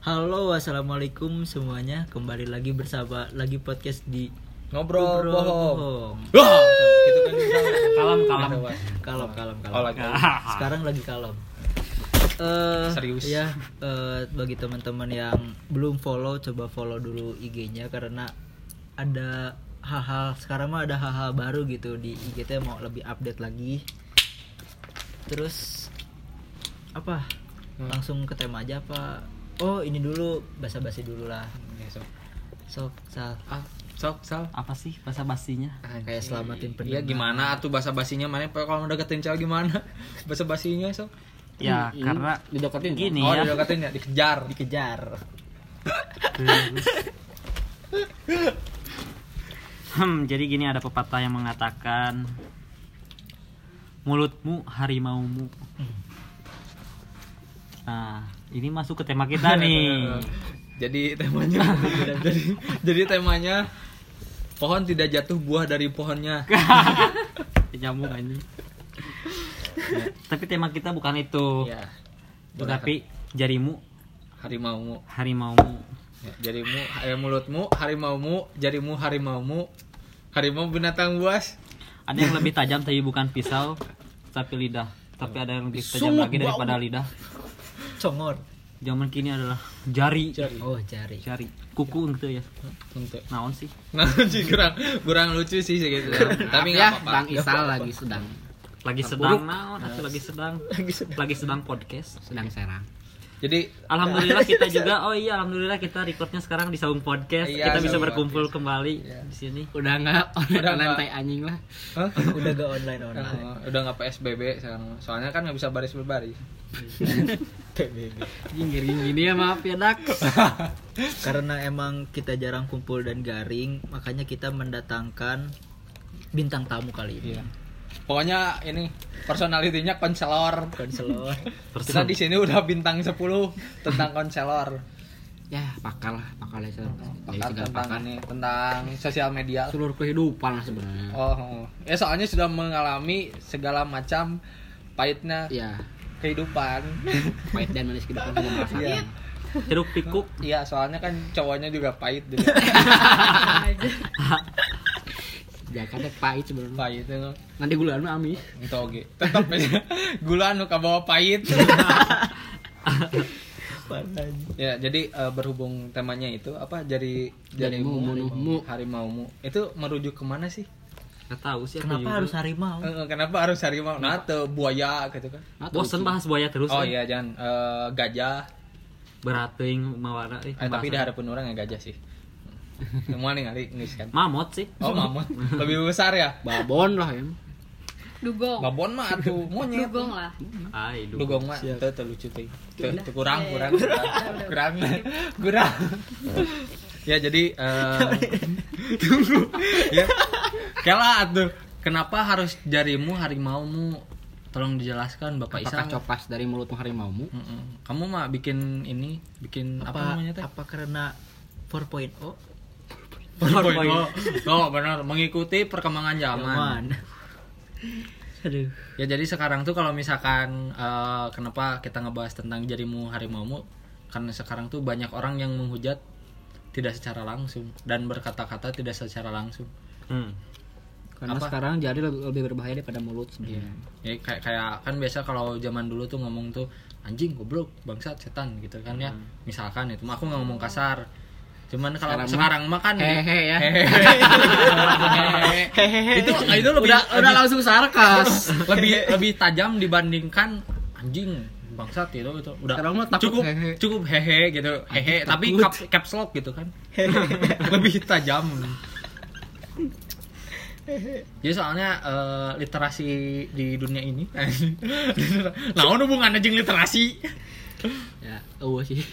Halo, assalamualaikum semuanya. Kembali lagi bersama lagi podcast di Ngobrol Ngobrol bohong. Bohong. Wah, gitu kan misalnya. Kalem, kalem. Kalem, kalem, kalem. Oh, lagi. Sekarang lagi kalem. Eh, Serius. Ya, eh, bagi teman-teman yang belum follow, coba follow dulu IG-nya karena ada hal-hal sekarang mah ada hal-hal baru gitu di IG teh mau lebih update lagi. Terus apa? Hmm. Langsung ke tema aja apa? Oh, ini dulu basa-basi dulu lah. Ya, sok. Sok, sal. Ah, sok, sal. Apa sih bahasa basinya? Kayak selamatin Iya gimana tuh bahasa basinya mana kalau udah deketin cewek gimana? Bahasa basinya sok. Ya, Ini karena dideketin gini oh, ya. dideketin ya, dikejar. dikejar. Hmm, jadi gini ada pepatah yang mengatakan mulutmu harimaumu. Nah, ini masuk ke tema kita nih. jadi temanya jadi jadi temanya pohon tidak jatuh buah dari pohonnya. Nyambung ini. Tapi tema kita bukan itu. ya. Tetapi jarimu harimaumu. harimaumu. Ya, jarimu eh, mulutmu harimaumu, jarimu harimaumu. Harimau binatang buas. Ada yang lebih tajam tapi bukan pisau, tapi lidah. Tapi ada yang lebih tajam Sungguh lagi daripada lidah. Congor. Zaman kini adalah jari. Jari. Oh, jari. Jari. Kuku gitu ya. Untuk. Naon sih? Nah, sih kurang kurang lucu sih gitu. Tapi ya, nggak apa-apa. Bang Isal lagi sedang Lagi sedang naon atau lagi sedang lagi sedang podcast. sedang serang. Jadi Alhamdulillah kita juga oh iya alhamdulillah kita recordnya sekarang di Saung Podcast. Iya, kita bisa berkumpul Podcast. kembali Iya. di sini. Udah enggak Udah online nggak. tai anjing lah. Hah? Udah gak online online. Oh, udah nggak PSBB sekarang. Soalnya kan nggak bisa baris berbaris. PBB. Jinggir gini ya maaf ya Dak. Karena emang kita jarang kumpul dan garing, makanya kita mendatangkan bintang tamu kali ini. Iya. Pokoknya ini personalitinya konselor. Konselor. Kita di sini udah bintang 10 tentang konselor. Ya, pakal lah, pakal ya. Jadi Pakar tentang pakal. ini tentang sosial media. Seluruh kehidupan lah sebenarnya. Oh, oh. ya soalnya sudah mengalami segala macam pahitnya Ya, kehidupan. pahit dan manis kehidupan sudah merasakan. Iya. Hiruk pikuk. Iya, soalnya kan cowoknya juga pahit. Jakarta pahit sebenarnya. pahit itu. Nanti gula mah amis. Itu oke. Tetap aja. Gula anu kabawa pahit. ya, jadi eh, berhubung temanya itu apa? Jadi Jarimu, munuhmu. harimaumu. Itu merujuk ke mana sih? Gak tahu sih Kenapa juga. harus harimau? Eh, kenapa harus harimau? Nah, tuh buaya gitu kan. Atau Bosen bahas buaya terus. Oh iya, jangan eh, gajah. Berating mawana eh, Eh, tapi pembahasan. hadapan orang ya gajah sih. Semua nih kali ngeus kan. Mamot sih. Oh, mamut. Lebih besar ya? babon lah ya. Dugong. Babon mah atuh monyet. Dugong lah. Ai, duh. Dugong mah teu teu lucu teh. Teu teu kurang Iya, kurang kurang kurang. Ya jadi eh tunggu ya. Kela atuh. Kenapa harus jarimu harimaumu? Tolong dijelaskan Bapak Apakah Isa. copas dari mulutmu harimaumu? Mm-mm. Kamu mah bikin ini, bikin apa, Apa namanya teh? apa karena 4.0 Oh, oh, benar, mengikuti perkembangan zaman. Zaman. Aduh. Ya jadi sekarang tuh kalau misalkan eh, kenapa kita ngebahas tentang jarimu harimaumu karena sekarang tuh banyak orang yang menghujat tidak secara langsung dan berkata-kata tidak secara langsung. Hmm. Karena Apa? sekarang jari lebih, lebih berbahaya daripada mulut sebenarnya. Ya kayak kayak kan biasa kalau zaman dulu tuh ngomong tuh anjing goblok bangsat setan gitu kan ya. Misalkan itu mah aku nggak ngomong kasar. Cuman kalau Sekarang sekarang, mah kan hehehe ya. Hehehe. itu itu lebih udah udah lebih- langsung sarkas. lebih lebih tajam dibandingkan anjing bangsat gitu gitu udah Sekarang mah takut cukup hehe. cukup hehe gitu. Hehe tapi cap, caps lock gitu kan. Lebih tajam. Jadi soalnya eh, literasi di dunia ini nah hubungannya jeung literasi. Ya, oh sih.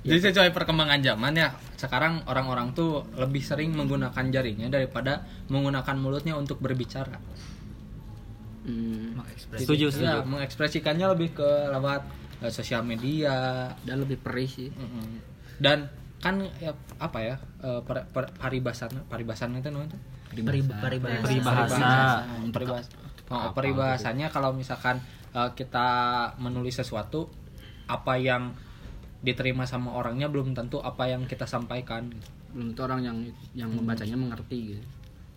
jadi sesuai perkembangan zaman ya sekarang orang-orang tuh lebih sering menggunakan jarinya daripada menggunakan mulutnya untuk berbicara Hmm, Setuju, Ya, setuju. mengekspresikannya lebih ke lewat eh, sosial media dan lebih perih sih. Mm-mm. dan kan ya, apa ya eh, per, per, paribasan paribasan itu namanya peribahasa. Peribahasa. Peribahasa. Oh, Apa peribahasannya kalau misalkan eh, kita menulis sesuatu apa yang diterima sama orangnya belum tentu apa yang kita sampaikan. Gitu. belum tentu orang yang yang membacanya mengerti gitu.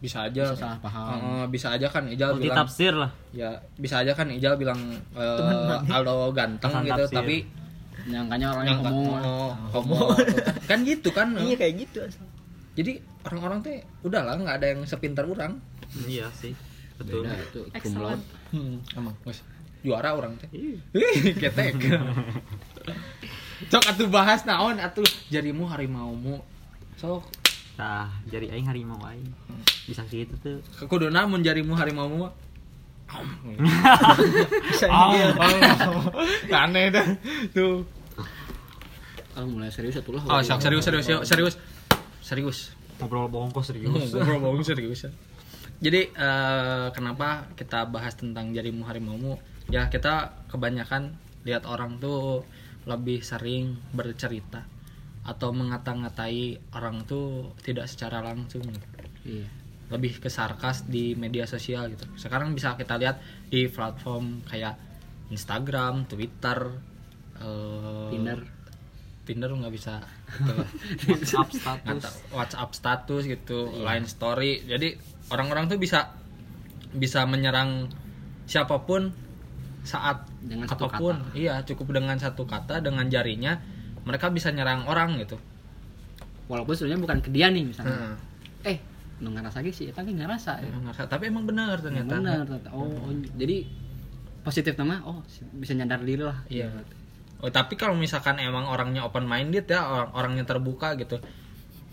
Bisa aja. Bisa salah paham. Eh, bisa aja kan Ijal multi bilang tafsir lah. Ya bisa aja kan Ijal bilang eh, Aldo ganteng Kesan gitu tafsir. tapi nyangkanya orangnya yang ngomong oh, homo. kan gitu kan iya kayak gitu jadi orang-orang teh udahlah nggak ada yang sepintar orang. Iya sih betul. Beda itu kumlot hmm, emang juara orang teh Iya. Ketek cok atuh bahas naon atuh. Jarimu harimaumu sok. Nah jadi aing harimau aing. Bisa gitu tuh. Kuduna mun jarimu harimaumu Ah, dia. ah. aneh dah. Tuh. Ah mulai serius atuh lah. Oh sok serius serius serius. Serius. Ngobrol bongkos serius. Ngobrol bohong serius. Ya. Jadi eh, kenapa kita bahas tentang jarimu harimaumu? Ya kita kebanyakan lihat orang tuh lebih sering bercerita atau mengata-ngatai orang tuh tidak secara langsung. iya Lebih ke sarkas di media sosial gitu. Sekarang bisa kita lihat di platform kayak Instagram, Twitter, eh, Tinder Tinder nggak bisa gitu. WhatsApp status WhatsApp status gitu, line story. Jadi orang-orang tuh bisa bisa menyerang siapa pun saat Dengan satu apa pun. Iya, cukup dengan satu kata dengan jarinya mereka bisa nyerang orang gitu. walaupun sebenarnya bukan ke dia nih misalnya Heeh. eh nu ngerasa gitu sih tapi ngerasa ya ngerasa- Tapi emang benar ternyata. benar oh, oh, jadi positif nama oh bisa nyadar diri lah Iya. Oh, tapi kalau misalkan emang orangnya open minded ya, orang orangnya terbuka gitu.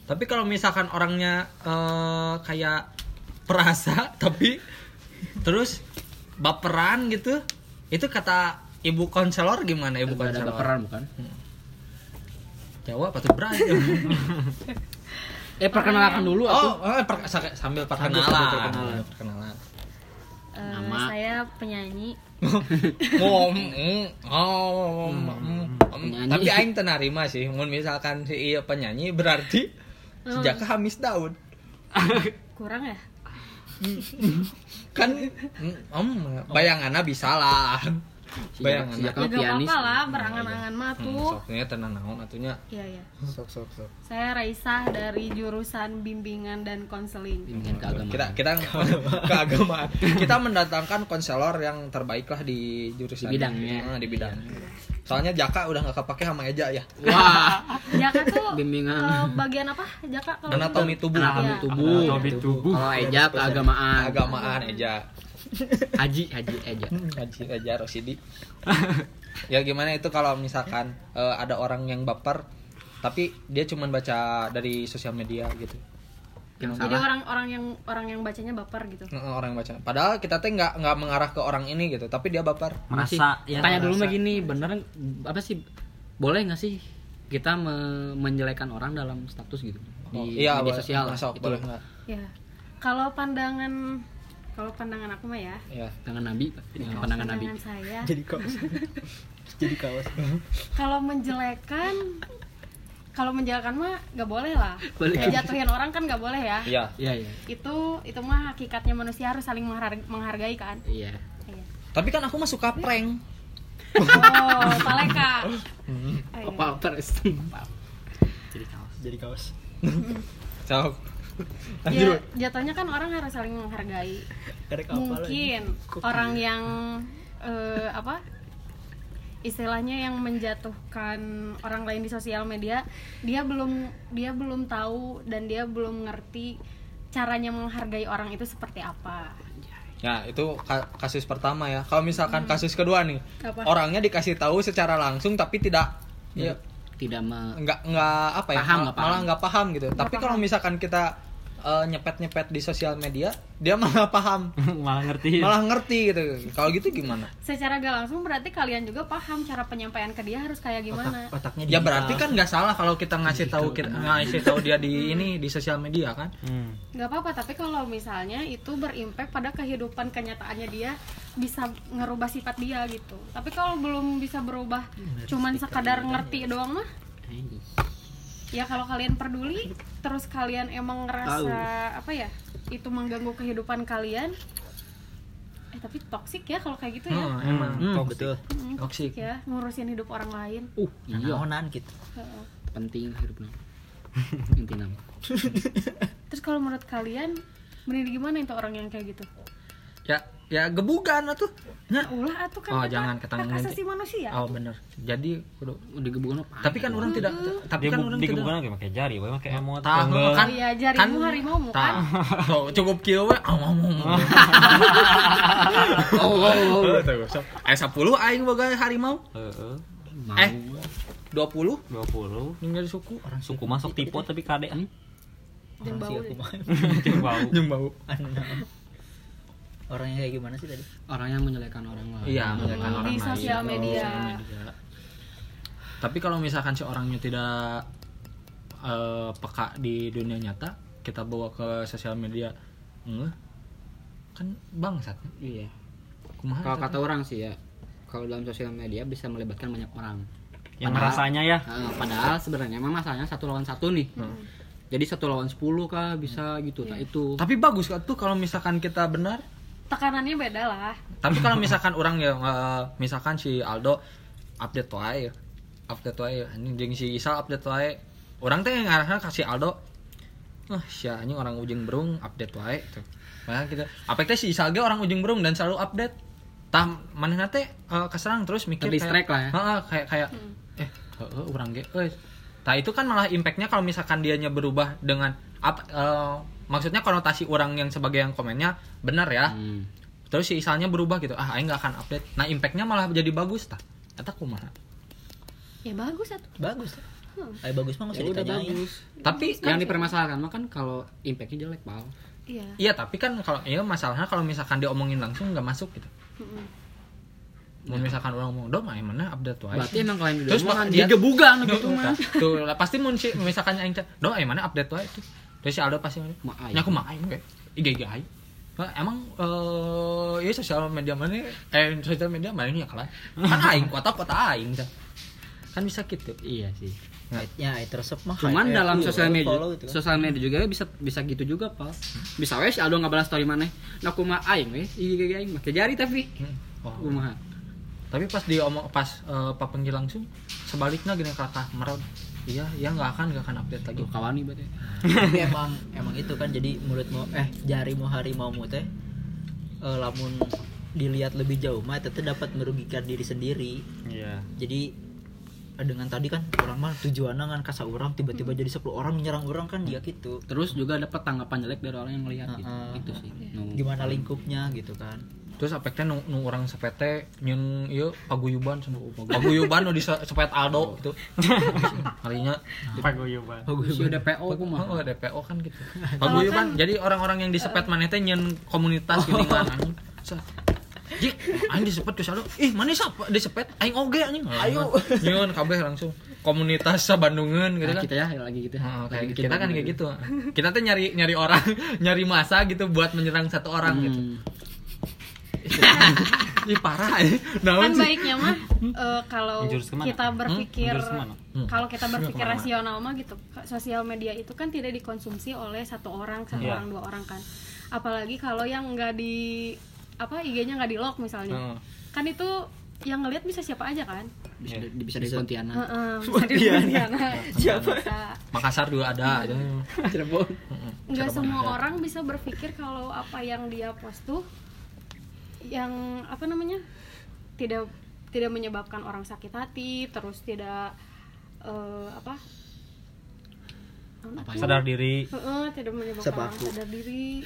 Tapi kalau misalkan orangnya eh, kayak perasa tapi terus baperan gitu, itu kata ibu konselor gimana ibu ada konselor? baperan bukan Jawab atau berantem? eh perkenalkan dulu aku oh, eh, per- sa- sambil perkenalan. sambil perkenalan. perkenalan. Eh, Nama. saya penyanyi mm, oh, mm, mm. Penyanyi. tapi aing teu narima sih mun misalkan si iya penyanyi berarti sejak Hamis Daud kurang ya kan mm, om bayangannya bisa lah bayangannya sejak ya kamu gak pianis. apa-apa lah berangan-angan mah hmm, tuh. soknya tenang naon atunya. Iya iya. Sok sok sok. Saya Raisa dari jurusan bimbingan dan konseling. Bimbingan keagamaan. kita kita keagamaan. Kita mendatangkan konselor yang terbaik lah di jurusan Di bidangnya. Ah, di bidang. Soalnya Jaka udah nggak kepake sama Eja ya. Wah. Jaka tuh Bimbingan. eh, bagian apa? Jaka kalau anatomi tubuh. Anatomi Iya. tubuh. Anatomi tubuh. kalau eja keagamaan. Keagamaan Eja haji haji eja Haji Eja Rosidi ya gimana itu kalau misalkan eh, ada orang yang baper tapi dia cuma baca dari sosial media gitu. Yang jadi orang-orang yang orang yang bacanya baper gitu? Orang yang baca padahal kita teh nggak nggak mengarah ke orang ini gitu tapi dia baper. Masih, merasa ya tanya dulu merasa. mah gini bener apa sih boleh nggak sih kita me- menjelekan orang dalam status gitu? Di Oh, iya, media boleh. sosial Masuk, itu boleh nggak? Ya kalau pandangan kalau pandangan aku mah ya. Ya tangan nabi dengan pandangan nabi. pandangan saya. Jadi kaos. Jadi kaos. Kalau menjelekan kalau menjelekan mah nggak boleh lah. Boleh. jatuhin orang kan nggak boleh ya. Iya. Iya iya. Itu itu mah hakikatnya manusia harus saling menghargai, menghargai kan? Iya. Iya. tapi kan aku mah suka prank. Oh paleka apa terus jadi kaos. Jadi kaos ya jatuhnya kan orang harus saling menghargai. Mungkin orang yang eh, apa istilahnya yang menjatuhkan orang lain di sosial media dia belum dia belum tahu dan dia belum ngerti caranya menghargai orang itu seperti apa. Ya itu ka- kasus pertama ya. Kalau misalkan kasus kedua nih Apa? orangnya dikasih tahu secara langsung tapi tidak ya tidak me nggak nggak apa ya Paham, mal- nggak paham. malah nggak paham gitu. Tapi kalau misalkan kita nyepet nyepet di sosial media dia malah paham. Malah ngerti. Malah ngerti gitu. Kalau gitu gimana? Secara gak langsung berarti kalian juga paham cara penyampaian ke dia harus kayak gimana? otaknya ya berarti kan nggak salah kalau kita ngasih tahu kita ngasih tahu dia di ini di sosial media kan? Hmm. nggak apa-apa tapi kalau misalnya itu berimpact pada kehidupan kenyataannya dia bisa ngerubah sifat dia gitu. Tapi kalau belum bisa berubah cuman sekadar ngerti doang mah ya kalau kalian peduli terus kalian emang ngerasa apa ya itu mengganggu kehidupan kalian eh tapi toksik ya kalau kayak gitu ya. Hmm, emang Hmm, toxic. betul. Hmm, toksik toksik. ya ngurusin hidup orang lain. Uh iya. Naonan gitu Heeh. penting hidupnya intinya terus kalau menurut kalian mending gimana itu orang yang kayak gitu? Ya ya gebukan atuh nya ulah atuh kan Oh, kata jangan, nanti. asasi manusia oh bener jadi kudu udah gebukan apa tapi kan orang tidak tapi kan orang di tidak gebukan lagi pakai jari, we pakai emot. Tahu kan iya, harimau mu, kan? tah. Tuh, cukup kieu we ah, ngomong. oh oh oh Oh. Aya 10 aing boga harimau. Heeh. mau Eh. 20 20. ninggal suku. orang Suku masuk tipe tapi kade. Hmm? Jeung bau. Jeung bau. Jeung bau. Orang yang kayak gimana sih tadi orang yang menjelekan orang lain Iya, menjelekan Di orang lain. sosial media. media. Tapi kalau misalkan si orangnya tidak eh, peka di dunia nyata, kita bawa ke sosial media, enggak kan bangsat. iya Kumaha? kalau kata orang sih ya kalau dalam sosial media bisa melibatkan banyak orang Yang Padahal- rasanya ya. Nah, padahal sebenarnya memang masalahnya satu lawan satu nih jadi satu lawan sepuluh kah bisa gitu tak itu Tapi bagus kan tuh kalau misalkan kita benar. Tekanannya beda lah Tapi kalau misalkan orang ya eh, misalkan si Aldo update wae. Update wae. Anjing jeung si Isal update wae. Orang teh ngarahna kasih Aldo. Wah, si anjing orang ujung berung update wae tuh. Nah, kita apa teh si Isal ge orang ujung berung dan selalu update. Tah manehna teh eh, keserang terus mikir Terdistract lah ya. Heeh, kayak kayak eh heeh urang ge euy. Tah itu kan malah impactnya kalau misalkan dianya berubah dengan apa eh, maksudnya konotasi orang yang sebagai yang komennya benar ya. Hmm. terus si Isalnya berubah gitu. Ah aing nggak akan update. Nah impactnya malah jadi bagus tah. Eta kumaha? Ya bagus atuh. Bagus. Hmm. Ayo bagus mah nggak Ya usah udah ditanyain. bagus. Tapi yang dipermasalahkan mah kan kalau impactnya jelek pal iya. Iya tapi kan kalau iya masalahnya kalau misalkan diomongin langsung nggak masuk gitu. Mm-mm. mau misalkan orang ngomong dong main mana update wae berarti emang kalian di Terus kan dia- digebugan Tuh, gitu mah. tuh lah, pasti mun misalkan aing teh dong aing mana update wae tuh terus si Aldo pasti ngomong, Mak aing. nya aku mah aing we IG IG aing emang eh iya sosial media mana eh sosial media mana ini ya kalah? Kan aing kota kota aing kan bisa gitu. Iya sih. Ya. Itu resep mah cuman dalam sosial media gitu kan. sosial media juga bisa bisa gitu juga pal bisa wes si Aldo nggak balas story mana. Nah aku mah aing wes IG aing pakai jari tapi Hmm. Oh. kumaha tapi pas diomong pas eh, papenggi langsung sebaliknya gini kata merod iya iya nggak akan nggak akan update lagi. Tuh kawani berarti. Tapi emang emang itu kan jadi mulutmu eh jarimu harimaumu teh eh, lamun dilihat lebih jauh mah itu teh dapat merugikan diri sendiri. Iya. jadi eh, dengan tadi kan orang mah tujuannya kan kasa orang tiba-tiba jadi 10 orang menyerang orang kan dia gitu. Terus juga dapat tanggapan jelek dari orang yang ngelihat gitu. Heeh. itu sih. Nu- gimana lingkupnya gitu kan terus efeknya nu, nu orang sepete nyun iya paguyuban sama paguyuban nu di se- sepet Aldo gitu harinya Paguyuban. si DPO kumaha oh DPO kan gitu paguyuban jadi orang-orang yang disepet mana teh nyun komunitas gitu kan. Jik, aing disepet ke Aldo. Ih, mana siapa disepet? Aing oge anjing. Ayo. Nyun kabeh langsung komunitas Bandungan gitu Nah, kan. kita ya lagi gitu kayak bikin kita kan bangun kayak gitu. gitu. Kita tuh nyari nyari orang, nyari masa gitu buat menyerang satu orang gitu. Hmm. Ih parah ya. Naon kan sih? baiknya mah eh, kalau kita berpikir Jurus ke mana? Hmm. kalau kita berpikir Ke mana? rasional mah gitu sosial media itu kan tidak dikonsumsi oleh satu orang satu Iya. orang dua orang kan apalagi kalau yang nggak di apa IG-nya nggak di lock misalnya Heeh. kan itu yang ngelihat bisa siapa aja kan bisa Iya. di- bisa dari Pontianak Heeh, bisa di Pontianak. Siapa? Bisa. Makassar juga ada aja. Cirebon Heeh. nggak Cirebon semua ada. orang bisa berpikir kalau apa yang dia post tuh yang apa namanya tidak tidak menyebabkan orang sakit hati terus tidak eh, apa Apa ya? Sadar diri. Heeh, tidak menyebabkan orang sadar diri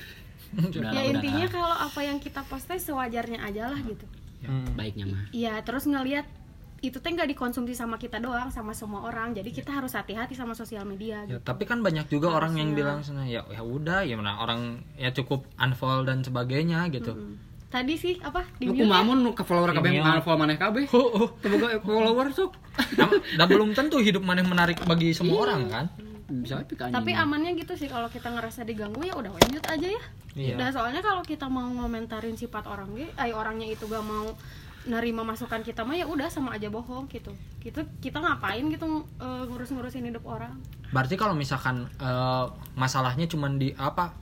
Udah ya lah, intinya kalau apa yang kita post teh sewajarnya aja lah gitu Hmm. baiknya mah Iya, terus ngelihat itu teh nggak dikonsumsi sama kita doang, sama semua orang. Jadi kita harus hati-hati sama sosial media. Ya, Gitu. tapi kan banyak juga orang yang Harusnya. bilang sana ya ya udah ya mana orang ya cukup unfollow dan sebagainya gitu. Mm. Tadi sih apa di lu mute ya? kumamun ke follower kabeh Iya. mau follow maneh kabeh Oh, oh. Teboga follower sok Nah, dah belum tentu hidup maneh menarik bagi semua orang kan. bisa Tapi amannya gitu sih kalau kita ngerasa diganggu ya udah mute aja ya. Iya. Nah, soalnya kalau kita mau ngomentarin sifat orang ge, ay orangnya itu gak mau nerima masukan kita mah ya udah sama aja bohong gitu. Kita kita ngapain gitu eh, ngurus-ngurusin hidup orang? Berarti kalau misalkan eh, masalahnya cuman di apa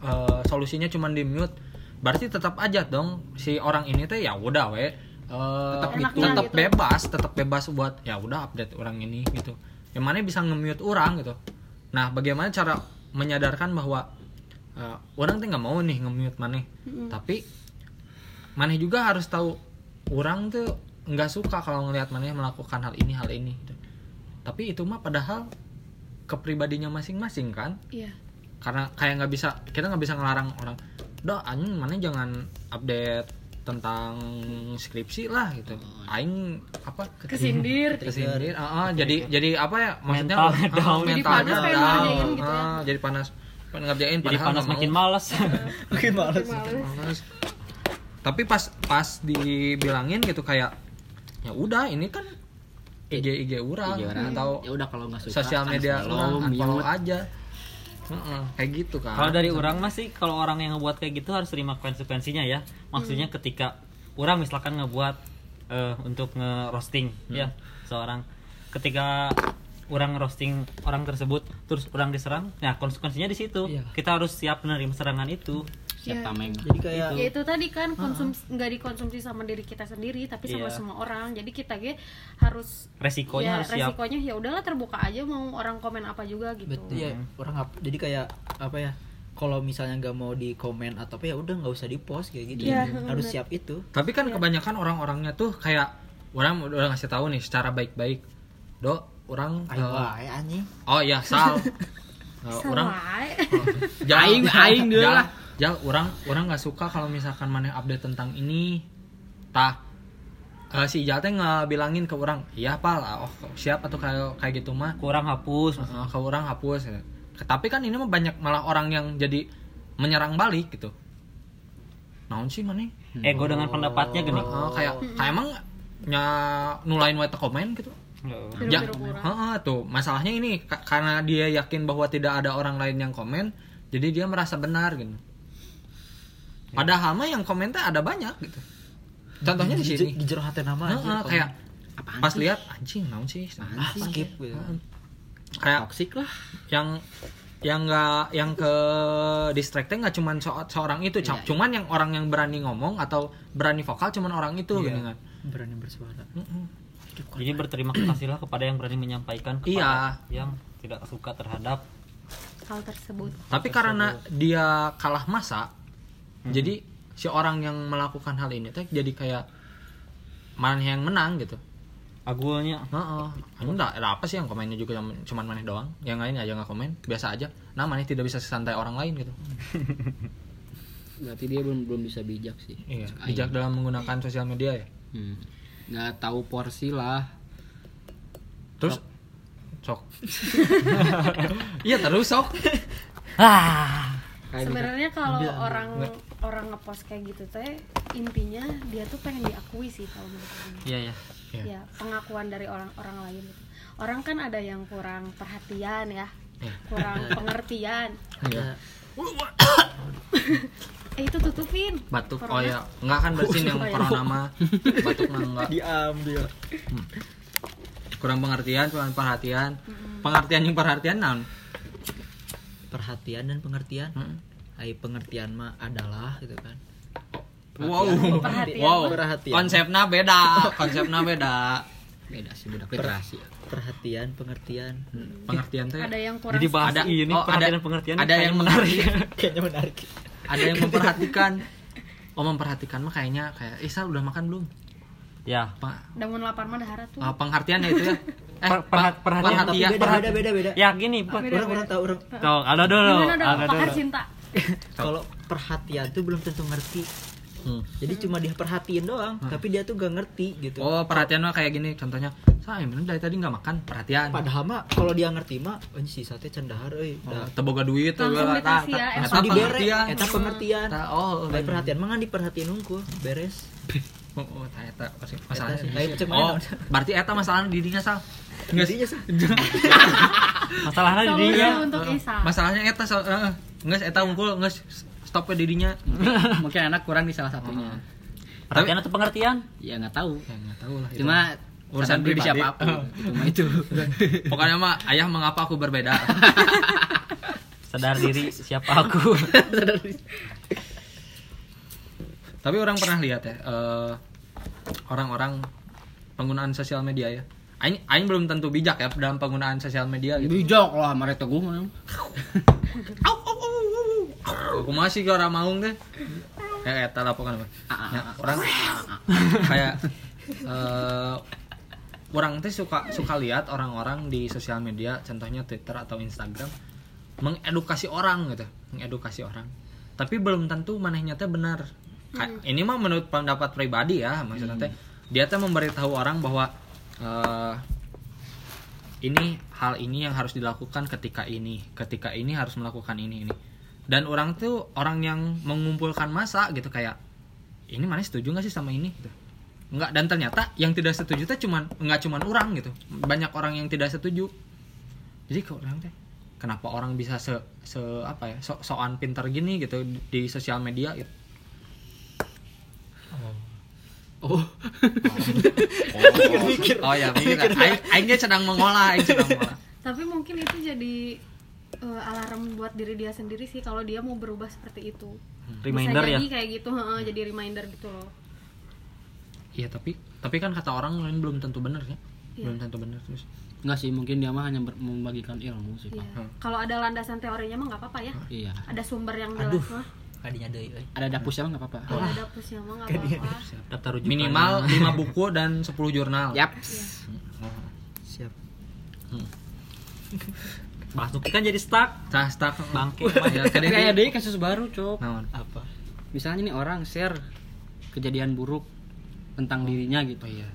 solusinya cuman di mute berarti tetap aja dong si orang ini teh ya udah we eh, Tetap tetap, gitu. gitu. bebas tetap bebas buat ya udah update orang ini gitu yang mana bisa nge-mute orang gitu nah bagaimana cara menyadarkan bahwa eh, orang tuh nggak mau nih nge-mute maneh tapi maneh juga harus tahu orang tuh nggak suka kalau ngelihat maneh melakukan hal ini hal ini gitu. tapi itu mah padahal kepribadinya masing-masing kan iya karena kayak nggak bisa kita nggak bisa ngelarang orang doh anjing mana jangan update tentang skripsi lah gitu aing apa kesindir kesindir ah, ah, jadi jadi apa ya maksudnya Mentalnya ah, down. Jadi mentalnya panas down. ngerjain gitu ya. Ah, jadi panas pengen ngerjain jadi panas makin mau. males Makin males. Males. tapi pas pas dibilangin gitu kayak ya udah ini kan IG IG orang IG orang. atau ya udah kalau nggak suka sosial media unfollow, orang unfollow mute. aja Heeh, kayak gitu kan kalau dari orang masih kalau orang yang ngebuat kayak gitu harus terima konsekuensinya ya. Maksudnya ketika orang misalkan ngebuat eh, untuk nge-roasting ya seorang. Ketika orang roasting orang tersebut terus orang diserang nah konsekuensinya di situ. Iya. kita harus siap menerima serangan itu siap Iya. tameng Jadi kayak ya itu tadi kan konsumsi nggak dikonsumsi sama diri kita sendiri tapi sama Iya. semua orang. Jadi kita ge harus resikonya ya harus siap. resikonya ya udahlah terbuka aja mau orang komen apa juga gitu. Betul. Ya orang jadi kayak apa ya kalau misalnya nggak mau di komen atau apa ya udah nggak usah di post kayak gitu. Iya, harus bener. siap itu. Tapi kan kebanyakan orang-orangnya tuh kayak orang udah ngasih tahu nih secara baik-baik do orang ayo eh, wae anjing. oh iya sal. Eh, orang. Jal, Aing- aing Jal, lah. Jal, orang orang nggak suka kalau misalkan mana update tentang ini. Tah. Eh, si Jal teh ngebilangin ke orang iya pal oh siap atau kayak kayak gitu mah? Kurang hapus Eh, ke orang hapus. Ya. tapi kan ini mah banyak malah orang yang jadi menyerang balik gitu. Naon sih mana ego dengan pendapatnya gini. Eh, kayak kayak emang nya nulain wae komen gitu. Heeh. Ya, heeh, tuh. Masalahnya ini ka- karena dia yakin bahwa tidak ada orang lain yang komen, jadi dia merasa benar gitu. Padahal mah yang komentar ada banyak gitu. Contohnya di sini. di jero hati nama Heeh, anjing, kayak Apaan pas lihat anjing naon sih? ah, skip gitu. Kayak toksik lah yang yang nggak yang ke distractnya nggak cuman so- seorang itu, Iya. cuman yang orang yang berani ngomong atau berani vokal cuman orang itu Iya. gitu kan. berani bersuara Heeh. jadi berterima kasihlah kepada yang berani menyampaikan kepada Iya. yang tidak suka terhadap hal tersebut Tapi karena dia kalah masa, jadi si orang yang melakukan hal ini teh jadi kayak mana yang menang gitu. agulnya Heeh. Anu enggak ada apa sih yang komennya juga cuman, cuman maneh doang. Yang lain aja nggak komen, biasa aja. Nah, maneh tidak bisa sesantai orang lain gitu. berarti dia belum belum bisa bijak sih Iya, bijak aing. dalam menggunakan sosial media ya. Hmm. nggak tahu porsi lah Terus sok. Iya, terus sok. ah Kayak sebenarnya kalau ambil. Orang ngepost kayak gitu teh intinya dia tuh pengen diakui sih kalau menurut gue. iya ya Iya. ya pengakuan dari orang-orang lain gitu. orang kan ada yang kurang perhatian ya Iya. kurang pengertian Iya. eh itu tutupin Batuk. Oh Corona. ya, enggak kan bersin yang Oh, iya. corona mah. Batuk mah enggak. diambil Kurang pengertian, kurang perhatian. Pengertian yang perhatian naon? perhatian dan pengertian Heeh. Ay, pengertian mah adalah gitu kan Wow, Perhatian. wow, Perhatian. konsepnya beda, konsepnya beda. beda sih beda literasi ya. perhatian pengertian Pengertian tuh ada yang kurang jadi bahas Ada- ini oh, perhatian ada- dan pengertian ada yang menarik kayaknya menarik ada yang memperhatikan. Oh memperhatikan mah kayaknya kayak Isal udah makan belum? ya Pak, damun lapar mah dahara tuh ah, pengertian ya itu ya. Eh, Per- perhatian. tapi perhatian. beda beda beda beda ya gini Pak. Orang orang tahu orang tuh ada dulu ada pakar dulu cinta kalau perhatian tuh belum tentu ngerti Hmm. jadi cuma dia perhatiin doang tapi dia tuh gak ngerti gitu Oh perhatian mah kayak gini contohnya. Saya emang dari tadi nggak makan perhatian. padahal mah kalau dia ngerti mah oh, si sate cendahar euy Oh, teboga duit ya, eta langsung dibere pengertian. eta pengertian Eta- oh, Lain perhatian mah diperhatiin unggul beres Oh, oh, eta lain cek Oh, berarti eta masalahnya didinya sal. Enggak sih. masalahnya di solusi dia untuk Isa Masalahnya eta so, uh, nges eta unggul nges stop ke didinya. mungkin anak kurang di salah satunya. Perhatian atau pengertian? Ya nggak tahu. Ya enggak tahu lah. cuma Urusan pribadi pribadi. siapa pun Oh. itu mah itu. Pokoknya mah ayah mengapa aku berbeda. sadar diri siapa aku. Tapi orang pernah lihat ya eh, orang-orang penggunaan sosial media ya Aing, Aing belum tentu bijak ya dalam penggunaan sosial media gitu. Bijak lah mare teguh mah. Aku masih ke orang maung deh. Ya eta lah pokoknya Ya, orang kayak eh, orang teh suka suka lihat orang-orang di sosial media contohnya Twitter atau Instagram mengedukasi orang gitu mengedukasi orang. Tapi belum tentu manehnya teh benar. Ka- ini mah menurut pendapat pribadi ya maksudnya teh dia teh memberitahu orang bahwa eh, ini hal ini yang harus dilakukan ketika ini. Ketika ini harus melakukan ini ini. Dan orang tuh orang yang mengumpulkan masa gitu kayak ini mana setuju nggak sih sama ini? Gitu. Nggak. Dan ternyata yang tidak setuju tuh cuman nggak cuman orang gitu. Banyak orang yang tidak setuju. Jadi kok orang teh kenapa orang bisa se, se apa ya so soan pintar gini gitu di sosial media gitu oh. Oh ya mikir. Aing aing ge sedang mengolah aing sedang mengolah. Tapi mungkin itu jadi eh, alarm buat diri dia sendiri sih kalau dia mau berubah seperti itu. Reminder Bisa ya. jadi kayak gitu heeh, jadi reminder gitu loh. Iya tapi tapi kan kata orang lain belum tentu benar ya Iya. belum tentu benar terus. Enggak sih mungkin dia mah hanya ber- membagikan ilmu sih Iya. Pak. kalau ada landasan teorinya mah nggak apa-apa ya. Iya. Ada sumber yang jelas mah kadinya deui euy. ada dapusnya mah nggak apa-apa. Ada pusnya mah nggak apa-apa. daftar rujukan minimal 5 buku dan 10 jurnal. Yap. Oh. siap. Basuki kan jadi stuck. Tah, stuck. Bangke. ya, kayak deh kasus baru cok Naon? apa? Misalnya nih orang share kejadian buruk tentang dirinya gitu. Oh iya.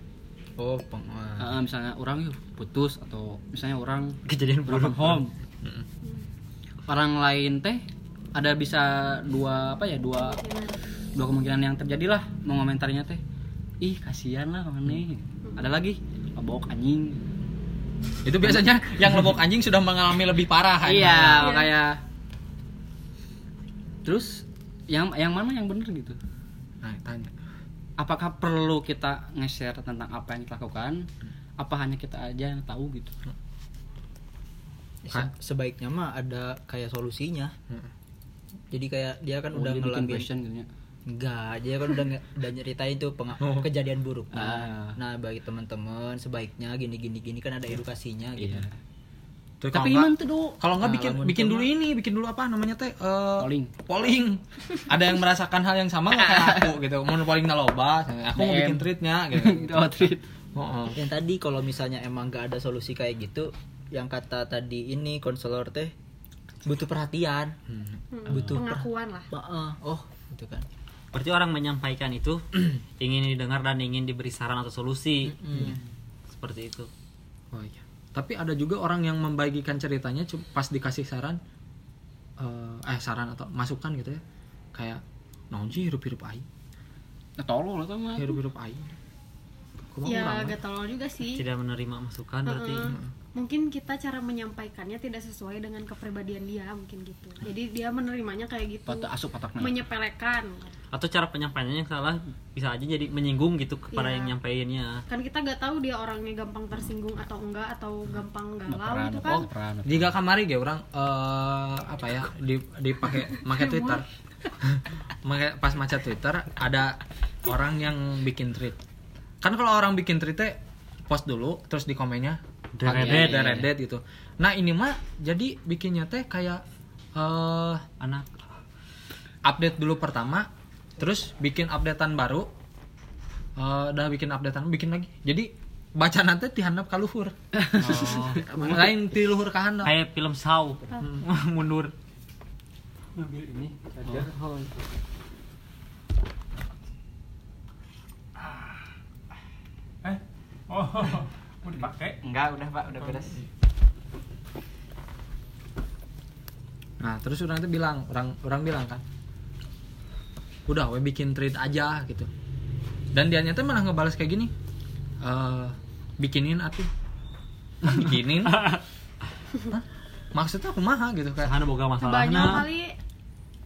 oh peng Eh, misalnya orang yuk putus atau misalnya orang kejadian buruk. home. Orang lain teh ada bisa dua apa ya dua dua kemungkinan yang terjadi lah mau komentarnya teh. Ih kasihan lah mana ada lagi mabok anjing. Itu biasanya yang lebok anjing sudah mengalami lebih parah. kan? iya kayak terus yang yang mana yang bener gitu? Nah, tanya. apakah perlu kita nge-share tentang apa yang kita lakukan? Apa hanya kita aja yang tahu gitu? Se- sebaiknya mah ada kayak solusinya. Heeh. Jadi kayak dia kan Oh, udah ngelakuin question gitu ya enggak dia kan udah udah nyeritain tuh peng- Oh. kejadian buruk Ah. nah bagi teman-teman sebaiknya gini gini gini kan ada edukasinya gitu iya Tuh, tapi nggak- tuh do kalau nggak Nah, bikin bikin dulu ini, bikin dulu apa namanya teh? Eh, Polling. Polling. Ada yang merasakan hal yang sama nggak kayak aku gitu. Mau polling loba, aku mau bikin tweetnya gitu. oh, treat Oh, oh. yang tadi kalau misalnya emang gak ada solusi kayak gitu yang kata tadi ini konselor teh butuh perhatian Hmm. Hmm, Butuh pengakuan lah Heeh, oh gitu kan berarti orang menyampaikan itu ingin didengar dan ingin diberi saran atau solusi seperti itu Oh iya. Tapi ada juga orang yang membagikan ceritanya pas dikasih saran eh eh saran atau masukan gitu ya. Kayak naon sih hirup-hirup aing. nah, tolong lah tuh mah Hirup-hirup aing. Kumaha ya gak tolol juga sih tidak menerima masukan berarti Heeh. Mungkin kita cara menyampaikannya tidak sesuai dengan kepribadian dia mungkin gitu jadi dia menerimanya kayak gitu patah asup menyepelekan atau cara penyampaiannya yang salah bisa aja jadi menyinggung gitu kepada Iya. yang nyampeinnya kan kita gak tahu dia orangnya gampang tersinggung atau enggak atau gampang galau Baperan, gitu kan baperan. Jika kamari ge orang eh apa ya di dipakai make Twitter. pas maca Twitter ada orang yang bikin tweet. Kan kalau orang bikin tweet post dulu terus di komennya Deredet. deredet gitu. Nah, ini mah jadi bikinnya teh kayak eh anak update dulu pertama terus bikin updatean baru eh udah bikin updatean bikin lagi. Jadi baca nanti dihandap ka luhur. oh, Lain di luhur ka handap. kayak film Saw mundur Eh? Oh, mau dipakai? enggak udah pak udah beres Nah, terus orang itu bilang, orang orang bilang kan, udah, we bikin tweet aja gitu. Dan dia nyata malah ngebalas kayak gini, eh bikinin atuh, bikinin. Hah? Maksudnya aku maha gitu kayak, Sahana boga masalah banyak nah, kali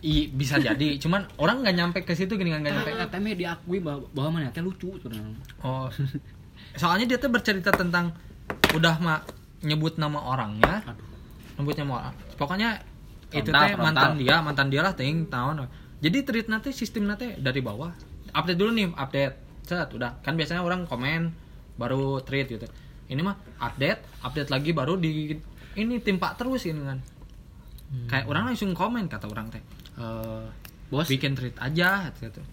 i bisa jadi, cuman orang nggak nyampe ke situ gini kan nggak nyampe. Tapi katanya diakui bahwa, bahwa mana teh lucu sebenarnya Oh, soalnya dia tuh bercerita tentang udah mah nyebut nama orangnya, nyebut nama orang. Pokoknya itu Frontal, teh mantan dia, mantan dia lah ting tahun. Jadi treat nanti sistem nanti dari bawah. Update dulu nih update. Set udah. Kan biasanya orang komen baru tweet gitu. Ini mah update update lagi baru di ini timpa terus ini kan. Kayak orang langsung komen kata orang teh. Eh Bos. bikin tweet aja gitu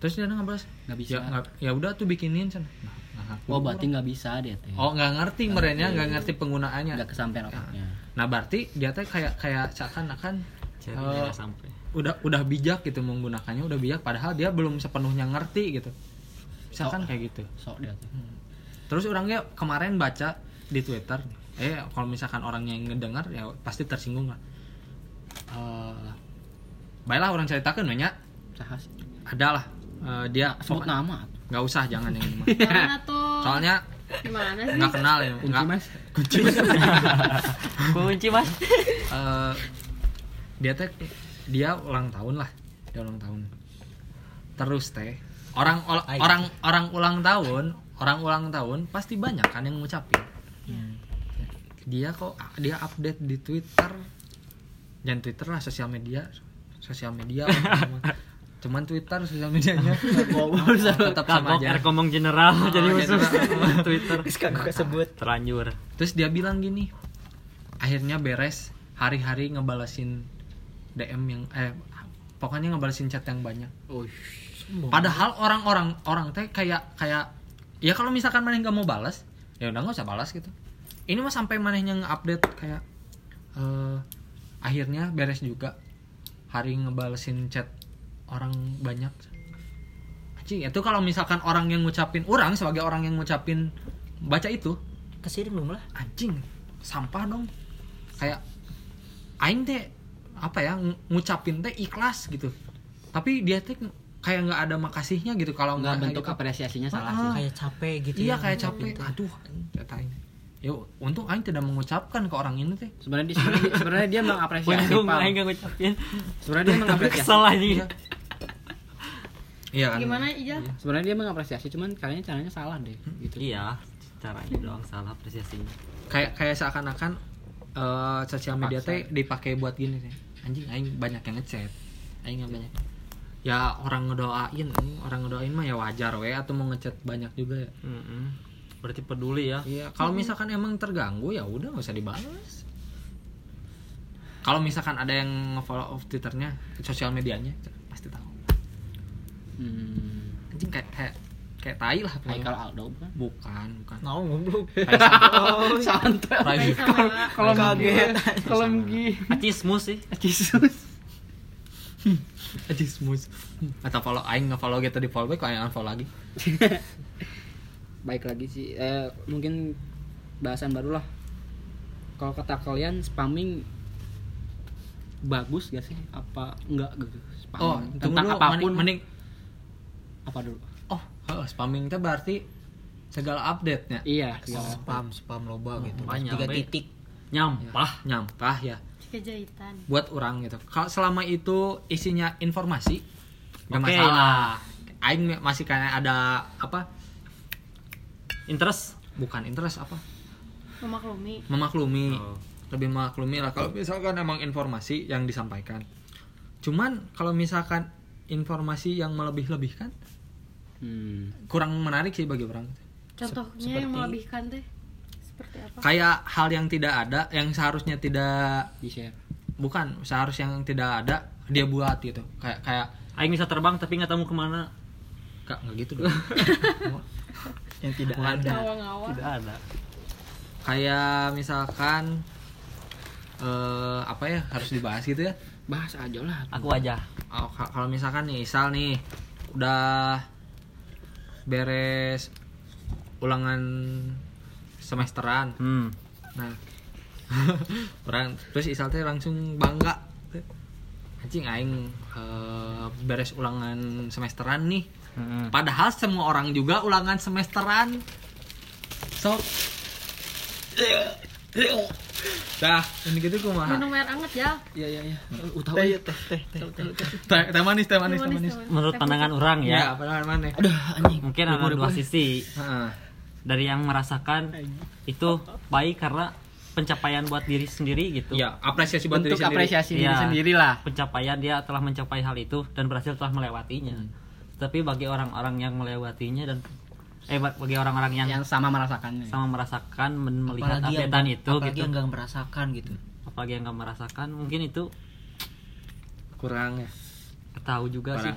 terus dia ngebahas Nggak bisa. ya, nggak- ya udah tuh bikinin sana nah, Oh berarti nggak bisa dia teh. oh nggak ngerti merenya nggak ngerti penggunaannya. Nggak kesampean Ya. otaknya. nah berarti dia teh kayak kayak seakan-akan sampai. udah udah bijak gitu menggunakannya udah bijak padahal dia belum sepenuhnya ngerti gitu. Misalkan kayak gitu. Sok dia teh. terus orangnya kemarin baca di twitter eh kalau misalkan orangnya yang ngedengar ya pasti tersinggung lah. Eh, baiklah orang ceritakan banyak Saha Eh, dia Sebut pokoknya- nama. nggak usah jangan yang ini mah. Tuh? soalnya Gimana sih? nggak kenal ya. Kunci nggak- mas. kunci mas. Eh, dia teh dia ulang tahun lah. Dia ulang tahun. Terus teh orang ol- orang orang ulang tahun orang ulang tahun pasti banyak kan yang ngucapin. Dia kok dia update di twitter. Jangan twitter lah sosial media. Sosial media cuman, twitter sosial medianya tetap sama Kagok aja ngomong general jadi Oh, musuh general. Twitter. Kagak kesebut. Terlanjur. Terus dia bilang gini akhirnya beres hari-hari ngebalesin DM yang eh pokoknya ngebalesin chat yang banyak. Oh, padahal orang-orang orang teh kayak kayak ya kalau misalkan mana nggak mau balas ya udah nggak usah balas gitu. Ini mah sampai manehnya nge-update kayak eh akhirnya beres juga. Hari ngebalesin chat orang banyak Anjing, itu kalau misalkan orang yang ngucapin orang sebagai orang yang ngucapin baca itu kesirin belum lah anjing sampah dong kayak aing teh apa ya ng- ngucapin teh ikhlas gitu tapi dia teh kayak nggak ada makasihnya gitu kalau nggak bentuk gitu. apresiasinya salah Ah. sih. kayak capek gitu iya ya, kayak capek aduh anjing, kata aing ya untung aing tidak mengucapkan ke orang ini teh Sebenarnya dia sebenarnya, sebenarnya dia mengapresiasi. Untung aing gak ngucapin Sebenarnya dia mengapresiasi. Kesel anjing iya iya kan Gimana Ija? Sebenarnya dia mengapresiasi, cuman caranya caranya salah deh. Gitu. Iya caranya doang salah apresiasinya kayak kayak seakan-akan eh, sosial media teh dipakai buat gini teh anjing aing banyak yang ngechat aing nggak banyak ya orang ngedoain orang ngedoain mah ya wajar we atau mau ngechat banyak juga ya Mm-mm. Berarti peduli ya Iya, kalau misalkan emang terganggu ya udah nggak usah dibalas. Kalau misalkan ada yang nge-follow off Twitternya, sosial medianya, pasti tahu. Hmm. Anjing kayak kayak kayak tai lah. Haikal Aldo bukan? Bukan, bukan. goblok Kayak Santai. Kalau Kaget. kalau mungkin acismus sih. Anjing smooth. Atau follow aing nge-follow gitu di follow back, aing unfollow lagi. Baik lagi sih. Eh, mungkin bahasan baru lah. Kalau kata kalian spamming bagus gak sih? Apa enggak gitu? Spamming Oh, tentang dulu, apa pun. mending, mending Apa dulu? oh, oh, spamming teh berarti segala update-nya. Iya, Oh, segala. spam spam loba gitu banyak, tiga titik nyampah Nyampah ya. kejahitan. buat orang gitu. Kalau selama itu isinya informasi, gak Oke masalah. Aing masih kayak ada apa? Interest Bukan interest apa? Memaklumi. Memaklumi. Oh. Lebih memaklumi lah kalau misalkan emang informasi yang disampaikan. Cuman kalau misalkan informasi yang melebih-lebihkan Hmm. kurang menarik sih bagi orang. Contohnya seperti- yang melebihkan teh seperti apa? Kayak hal yang tidak ada, yang seharusnya tidak Di share. bukan seharusnya yang tidak ada dia buat gitu. Kayak kayak aing bisa terbang tapi nggak tahu ke mana Kak, nggak gitu dong. yang tidak Bukan. ada. Tidak ada. Kayak misalkan eh apa ya harus dibahas gitu ya? Bahas aja lah. aku aja. Oh, ka- kalau misalkan nih misal nih udah beres ulangan semesteran. Hmm. nah orang terus Isal teh langsung bangga anjing aing eh, beres ulangan semesteran nih Mm-mm. padahal semua orang juga ulangan semesteran so dah ini gitu kumaha Minum air anget ya. Iya iya iya. Utahu. teh teh teh teh teh teh manis teh manis teh manis menurut pandangan orang ya ya apa mana Aduh anjing. mungkin ada dua sisi Heeh. dari yang merasakan itu baik karena pencapaian buat diri sendiri gitu. Ya apresiasi buat diri sendiri. apresiasi diri Iya. sendiri lah. pencapaian dia telah mencapai hal itu dan berhasil telah melewatinya. Tapi bagi orang-orang yang melewatinya dan eh ba- bagi orang-orang yang, yang sama merasakannya. sama merasakan men- melihat apalagi yang itu apalagi gitu. yang nggak merasakan gitu. Apalagi yang nggak merasakan mungkin itu kurang ya. Tahu juga sih.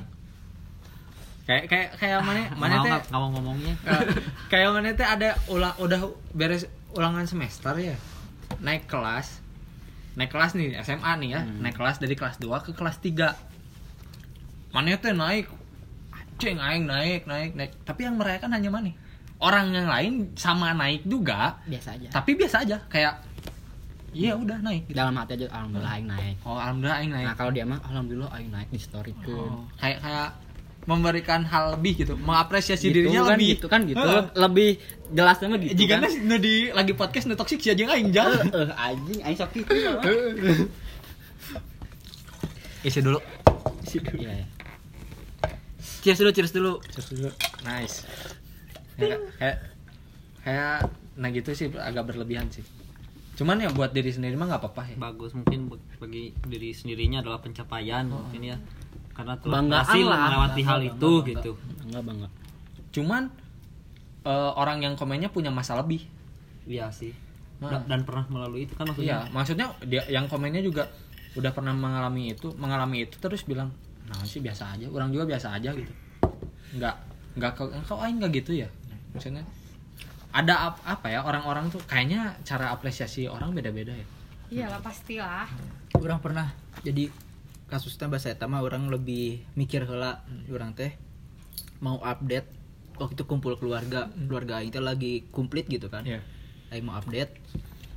Kayak kayak kayak mana mana Nggak- teh mau ngomongnya. Kayak mana teh ada ulang udah beres ulangan semester ya naik kelas naik kelas nih SMA nih ya. Naik kelas dari kelas 2 ke kelas 3 mana teh naik ceng aing naik naik naik. Tapi yang merayakan hanya mana orang yang lain sama naik juga biasa aja. tapi biasa aja. Kayak iya udah naik gitu. dalam hati aja alhamdulillah aing naik. Oh alhamdulillah aing naik. Nah kalau dia mah alhamdulillah aing naik di story tuh Oh, kayak kayak memberikan hal lebih gitu mengapresiasi gitu dirinya kan lebih. gitu kan gitu. Heeh. lebih jelasnya mah gitu jika kan. Nu di lagi podcast nu toksik si aja aing jangan eh anjing aing sok gitu. Isi dulu. Iya ya cheers dulu cheers dulu. Nice. Kayak kayak nah gitu sih agak berlebihan sih. Cuman ya buat diri sendiri mah nggak apa-apa ya. Bagus mungkin bag- bagi diri sendirinya adalah pencapaian mungkin ya karena telah Banggaan berhasil lah. melewati hal Bangga, itu bangga. gitu. enggak bangga cuman eh, orang yang komennya punya masa lebih. Iya sih. Nah. Da- dan pernah melalui itu kan iya maksudnya maksudnya dia yang komennya juga udah pernah mengalami itu mengalami itu terus bilang nah sih biasa aja orang juga biasa aja gitu. Nggak nggak kau kau aing nggak gitu ya? Maksudnya ada ap- apa ya orang-orang tuh kayaknya cara apresiasi orang beda-beda ya. Iyalah pastilah. Orang pernah jadi kasusnya bahasa eta mah orang lebih mikir heula. Orang teh mau update waktu itu kumpul keluarga. Keluarga aing teh lagi komplit gitu kan. Iya. aing mau update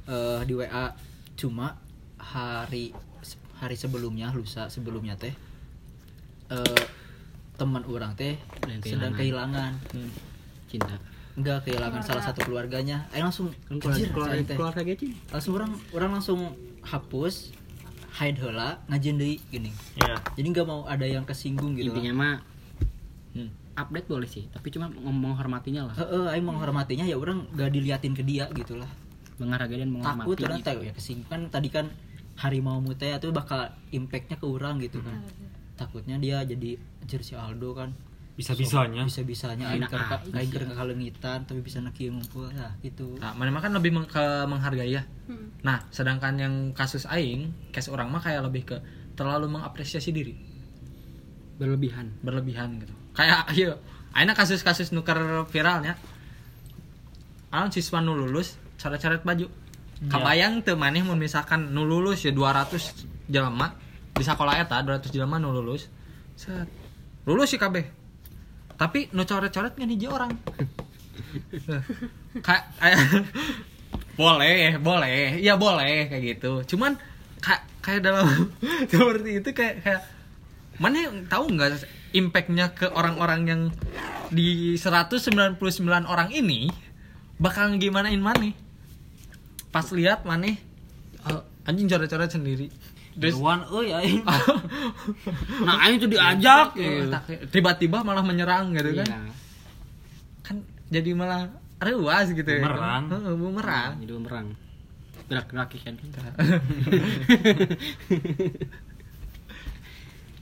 eh, di WA cuma hari hari sebelumnya lusa sebelumnya teh eh, teman orang teh sedang kehilangan. Cinta. Enggak kehilangan salah satu keluarganya. Aing langsung keluarga keluarga, keluarga gitu langsung orang orang langsung hapus hide heula ngajin deui gini. Iya jadi nggak mau ada yang kesinggung gitu intinya mah Hmm. update boleh sih tapi cuma ngomong hormatinya lah. Heeh, aing menghormatinya ya orang gak diliatin ke dia gitu lah. Menghargai dan menghormati takut orang gitu. teh ya kesinggung. Kan tadi kan harimau mute tuh bakal impactnya ke orang gitu kan. Takutnya dia jadi anjir si Aldo kan bisa bisanya bisa bisanya aing Enak keur ka- aja. aing keur kalengitan tapi bisa neki ngumpul nah gitu. Nah mana kan lebih meng- ke menghargai ya. Hmm. nah sedangkan yang kasus aing case orang mah kayak lebih ke terlalu mengapresiasi diri. Berlebihan. Berlebihan gitu. Kayak ayo aina kasus-kasus nuker viralnya. Alang siswa nu lulus coret-coret baju. Kabayang teu maneh mun misalkan nu lulus ya 200 jelema. Di sekolah eta 200 jelema nu lulus. Set. Lulus sih kabeh tapi nu coret-coret ngan hiji orang kayak boleh boleh. Ya boleh kayak gitu. Cuman kayak kayak dalam seperti itu kayak kayak mana yang tahu nggak impactnya ke orang-orang yang di 199 orang ini bakal gimanain mana pas lihat mana anjing coret-coret sendiri Terus- Dewan euy aing nah aing tuh diajak Eh, gitu. tak- tiba-tiba malah menyerang gitu kan Iya. kan jadi malah ruas gitu ya Bumerang. kan? Heeh, bumerang jadi bumerang gerak-gerak kan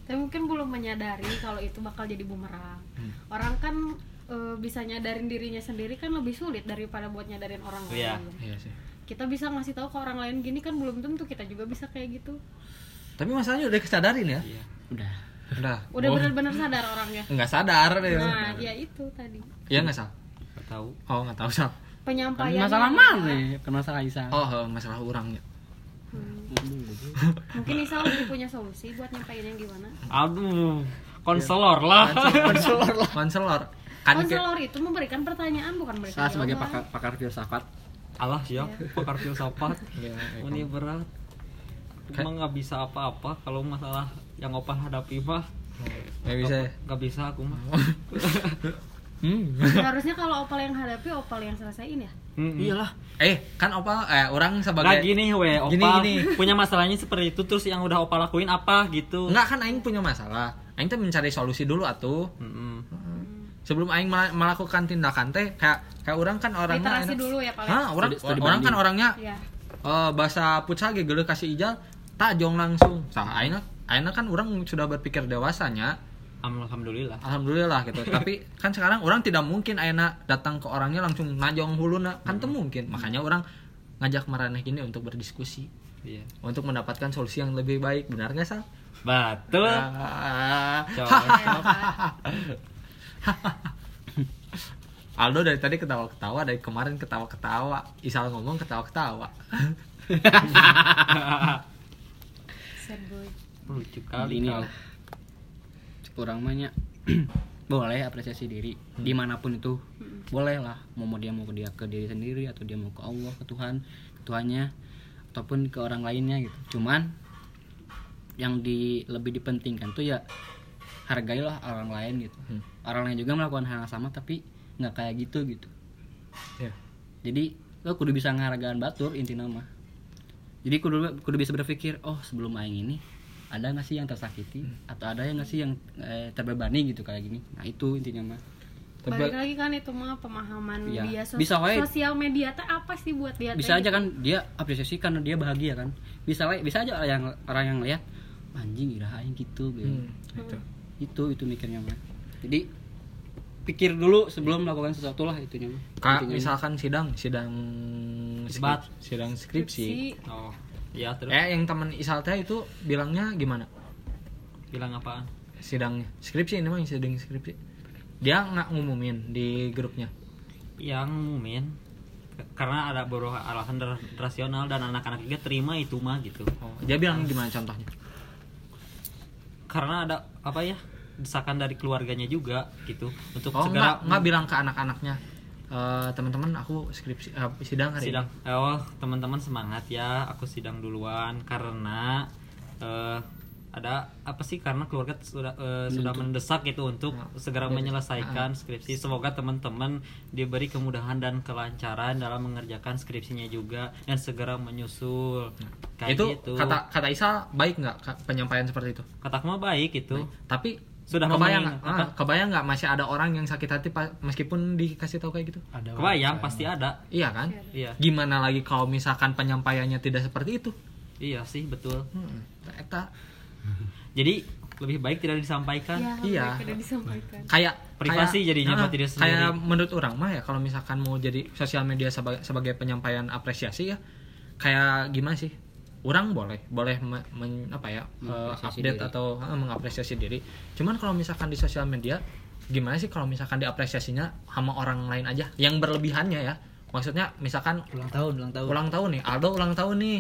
tapi mungkin belum menyadari kalau itu bakal jadi bumerang Hmm. orang kan eh, bisa nyadarin dirinya sendiri kan lebih sulit daripada buat nyadarin orang Iya. lain iya sih kita bisa ngasih tahu ke orang lain gini kan belum tentu kita juga bisa kayak gitu. Tapi masalahnya udah kesadarin ya? Udah. Udah. Udah Oh, benar-benar sadar orangnya. Nggak sadar deh nah ya. itu tadi. Ya nggak salah Nggak tahu. Oh nggak tahu sal. Kan penyampaian masalah mana kan masalah Isa oh eh, masalah orang ya mungkin Isa lebih punya solusi buat nyampainnya gimana? Aduh konselor lah. Konselor. Lah. Konselor. Kan konselor itu memberikan pertanyaan bukan memberikan saya sebagai pakar pakar filsafat alah siap pakar filsafat ya, ya, ini berat Kayak- emang nggak bisa apa-apa kalau masalah yang opal hadapi mah nggak bisa ya. nggak bisa aku mah hmm. harusnya kalau opal yang hadapi opal yang selesaiin ya iyalah eh kan opal eh orang Nggak sebagai gini we opal Gini, gini. punya masalahnya seperti itu terus yang udah opal lakuin apa gitu Enggak kan aing punya masalah. Aing teh mencari solusi dulu atuh. Mm-mm. Sebelum aing mela- melakukan tindakan teh kayak kayak orang kan orangnya literasi enak- dulu ya paling Hah, orang Studi- studi orang kan orangnya ya eh, bahasa pucat ge geuleuh kasih ijal tak jong langsung. Sah aing aing kan orang sudah berpikir dewasanya. Alhamdulillah. Alhamdulillah gitu. Tapi kan sekarang orang tidak mungkin ayana datang ke orangnya langsung najong huluna. Kan tuh mungkin. Makanya orang ngajak maraneh gini untuk berdiskusi. Iya. Untuk mendapatkan solusi yang lebih baik. Benar nggak sal? Betul. Ah. Aldo dari tadi ketawa-ketawa dari kemarin ketawa-ketawa. Isal ngomong ketawa-ketawa. Lucu kali ini kurang banyak. Boleh apresiasi diri di mana pun itu. Boleh lah. Mau mau dia mau ke dia ke diri sendiri atau dia mau ke Allah ke Tuhan ke Tuhannya ataupun ke orang lainnya gitu. Cuman yang di lebih dipentingkan tuh ya hargailah orang lain gitu Hmm. orang lain juga melakukan hal yang sama tapi nggak kayak gitu gitu Ya. jadi lo kudu bisa ngehargaan batur inti nama jadi kudu kudu bisa berpikir oh sebelum aing ini ada nggak sih yang tersakiti atau ada yang nggak sih yang eh, terbebani gitu kayak gini nah itu intinya mah balik lagi kan itu mah pemahaman Iya. dia sos- Bisa wae. sosial media teh apa sih buat dia bisa aja gitu. kan dia apresiasi karena dia bahagia kan bisa wae- bisa aja yang orang yang lihat anjing ira aing gitu gitu Hmm, gitu. Itu itu mikirnya mah jadi pikir dulu sebelum melakukan sesuatu lah itunya mah Kak, Intinya. misalkan sidang sidang skrip- sidang skripsi. Skripsi. oh. Iya terus? Eh yang teman Isal teh itu bilangnya gimana? Bilang apaan? Sidangnya skripsi ini mah yang sidang skripsi. Dia nggak ngumumin di grupnya. Yang ngumumin. Karena ada beberapa alasan ra- rasional dan anak-anak juga terima itu mah gitu. Oh, dia bilang gimana contohnya karena ada apa ya desakan dari keluarganya juga gitu. Untuk oh segera nggak bilang ke anak-anaknya "Eh, teman-teman aku skripsi eh, sidang hari sidang. Ini oh teman-teman semangat ya aku sidang duluan. Karena eh, ada apa sih? Karena keluarga sudah eh, sudah mendesak gitu untuk segera menyelesaikan skripsi. Semoga teman-teman diberi kemudahan dan kelancaran dalam mengerjakan skripsinya juga dan segera menyusul. Kayak itu gitu. kata kata Isal baik nggak penyampaian seperti itu? Kataku mah baik gitu tapi Sudah kebayang nggak? ah, kebayang nggak masih ada orang yang sakit hati meskipun dikasih tahu kayak gitu? Ada kebayang pasti ada. Iya kan? Iya. Gimana lagi kalau misalkan penyampaiannya tidak seperti itu? Iya sih betul. Hmm, eta jadi lebih baik tidak disampaikan. Ya, Iya. mereka udah disampaikan. Kayak Privasi kayak- jadinya Ah, buat diri sendiri. kayak menurut orang mah ya kalau misalkan mau jadi sosial media sebagai sebagai penyampaian apresiasi ya kayak gimana sih? Orang boleh boleh me- men- apa ya Mengapresiasi update diri. atau eh, mengapresiasi diri. Cuman kalau misalkan di sosial media gimana sih kalau misalkan diapresiasinya sama orang lain aja? Yang berlebihannya ya. Maksudnya misalkan ulang tahun ulang tahun. Ulang tahun nih Aldo ulang tahun nih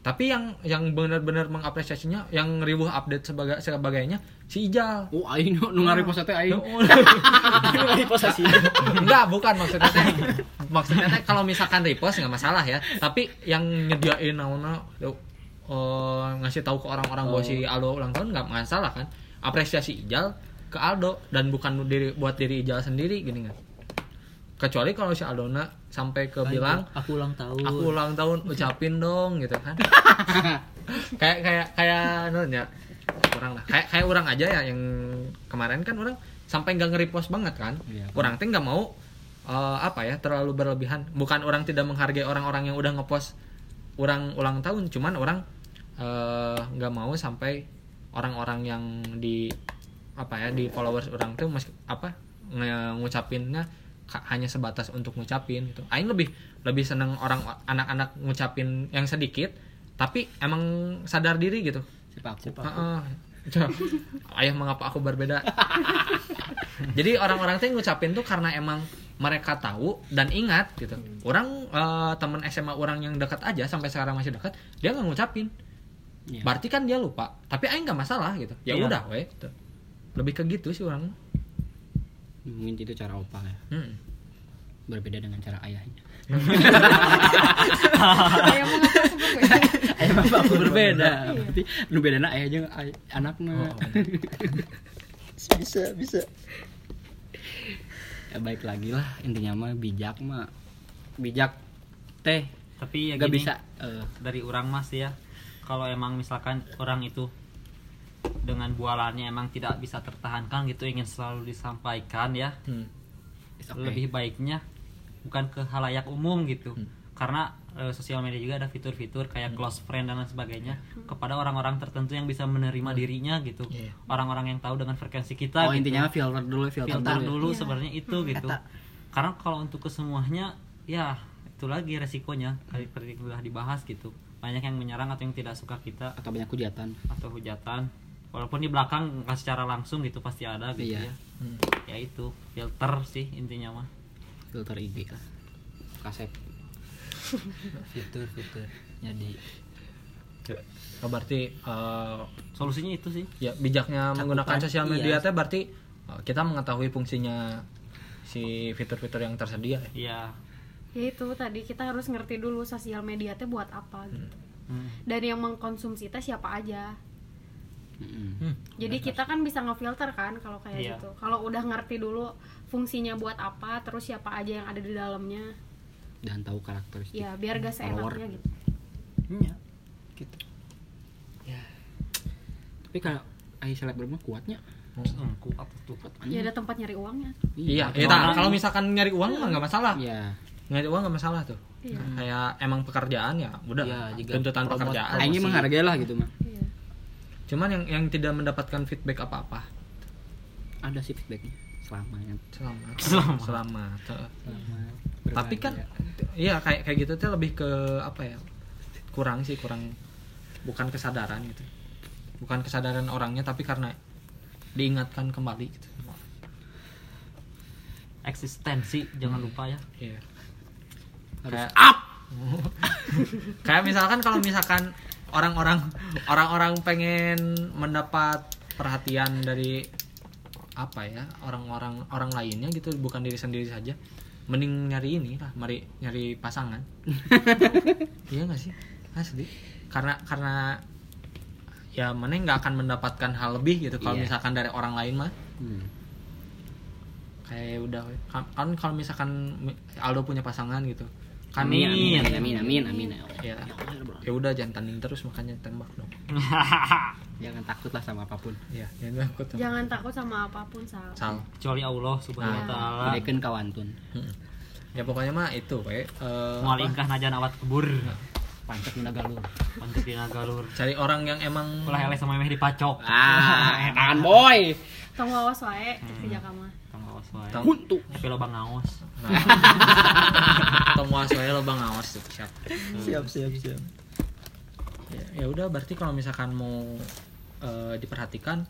tapi yang yang benar-benar mengapresiasinya yang ribuh update sebagai sebagainya si Ijal oh aing nu nu ngarepost teh aing Enggak, bukan maksudnya teh. Maksudnya teh kalau misalkan repost nggak masalah ya. Tapi yang nyediain naona eh, ngasih tahu ke orang-orang bahwa si Aldo ulang tahun nggak masalah kan. Apresiasi Ijal ke Aldo dan bukan diri buat diri Ijal sendiri gini kan. Kecuali kalau si Aldona sampai ke bilang aku ulang tahun aku ulang tahun ucapin dong gitu kan. kayak kayak kayak nanya kurang lah. Kayak kayak orang aja ya yang kemarin kan orang sampai nggak nge-repost banget kan. Iya. Orang teh nggak mau eh, apa ya terlalu berlebihan. Bukan orang tidak menghargai orang-orang yang udah ngepost orang ulang tahun, cuman orang eh, nggak mau sampai orang-orang yang di apa ya di followers orang tuh mas apa ngucapinnya hanya sebatas untuk ngucapin gitu. Aing lebih lebih seneng orang anak-anak ngucapin yang sedikit tapi emang sadar diri gitu. sipaku Heeh. Coba, Ayah mengapa aku berbeda? Jadi orang-orang tuh ngucapin tuh karena emang mereka tahu dan ingat gitu. Orang eh, teman SMA orang yang dekat aja sampai sekarang masih dekat, dia nggak ngucapin. Iya. Berarti kan dia lupa. Tapi aing nggak masalah gitu. Ya Iya. udah, weh. gitu. Lebih ke gitu sih orang. Mungkin itu cara opa ya. Hmm. berbeda dengan cara ayahnya. Mau ayah bapakku berbeda? Berarti nu bedana ayah jeung ay- anakna Oh, bisa bisa. Ya baik lagi lah. Intinya mah bijak mah bijak. Teh. Tapi ya gak gini, bisa eh, dari orang mas ya. Kalau emang misalkan orang itu dengan bualannya emang tidak bisa tertahankan gitu ingin selalu disampaikan ya Hmm. it's okay. lebih baiknya bukan ke halayak umum gitu Hmm. karena eh, sosial media juga ada fitur-fitur kayak close friend dan lain sebagainya kepada orang-orang tertentu yang bisa menerima dirinya gitu Iya. orang-orang yang tahu dengan frekuensi kita oh gitu. intinya filter dulu filter, filter dulu, ya. dulu sebenarnya itu gitu Eta. karena kalau untuk kesemuanya ya itu lagi resikonya tadi seperti sudah dibahas gitu banyak yang menyerang atau yang tidak suka kita atau banyak hujatan atau hujatan walaupun di belakang nggak secara langsung gitu pasti ada gitu Iya. ya Hmm. ya itu filter sih intinya mah filter IG lah kaset fitur-fiturnya di Oh, berarti eh, solusinya itu sih ya bijaknya Cakupan, menggunakan sosial media iya. teh berarti eh, kita mengetahui fungsinya si fitur-fitur yang tersedia ya. iya ya itu tadi kita harus ngerti dulu sosial media teh buat apa gitu Hmm. dan yang mengkonsumsi teh siapa aja. Hmm. jadi kita kan bisa ngefilter kan kalau kayak Iya. gitu. Kalau udah ngerti dulu fungsinya buat apa terus siapa aja yang ada di dalamnya. Dan tahu karakteristik ya biar gak seenaknya gitu. Iya. gitu. Tapi kalau ai selebgram kuatnya. Hmm, kuat tuh ya ada tempat nyari uangnya. Iya, kuat ya, kalau misalkan nyari uang mah nggak masalah. iya. Nyari uang nggak masalah tuh. Iya. Kayak emang pekerjaan ya, udah. Iya, juga tuntutan promote- pekerjaan. aingnya menghargai lah gitu mah Cuman yang yang tidak mendapatkan feedback apa-apa. ada sih feedbacknya selamat Selamat. Selamat. Selamat. selamat Tapi kan iya kayak kayak gitu tuh lebih ke apa ya? Kurang sih, kurang bukan kesadaran gitu. Bukan kesadaran orangnya tapi karena diingatkan kembali gitu. eksistensi jangan lupa ya Iya. harus Kayak- up kayak misalkan kalau misalkan orang-orang orang-orang pengen mendapat perhatian dari apa ya orang-orang orang lainnya gitu bukan diri sendiri saja. Mending nyari ini lah mari nyari pasangan. Iya nggak sih? Asli. Karena karena ya mana nggak akan mendapatkan hal lebih gitu kalau Iya. misalkan dari orang lain mah. Hmm. kayak udah kan kan kalau misalkan Aldo punya pasangan gitu amin amin Amin. amin amin amin, amin. ya. Ya udah jangan tanding terus makanya tembak dong. Jangan takut lah sama apa pun. Ya jangan takut jangan takut sama apa pun sal. Sal. Kecuali Allah subhanahu wa Nah. taala. Kawantun Hmm. ya pokoknya mah itu we. Eh, mau apa? lingkah najan awat kebur pancet minta galur pantek di nagalur cari orang yang emang ulah eleh sama meh dipacok. Ah tangan boy. Tong wawas wae kerja kamu. Tong awas wae. Tong- huntu tapi lo bang ngaos atau mau saya lo bang awas tuh siap siap siap siap. Ya, ya udah berarti kalau misalkan mau eh, diperhatikan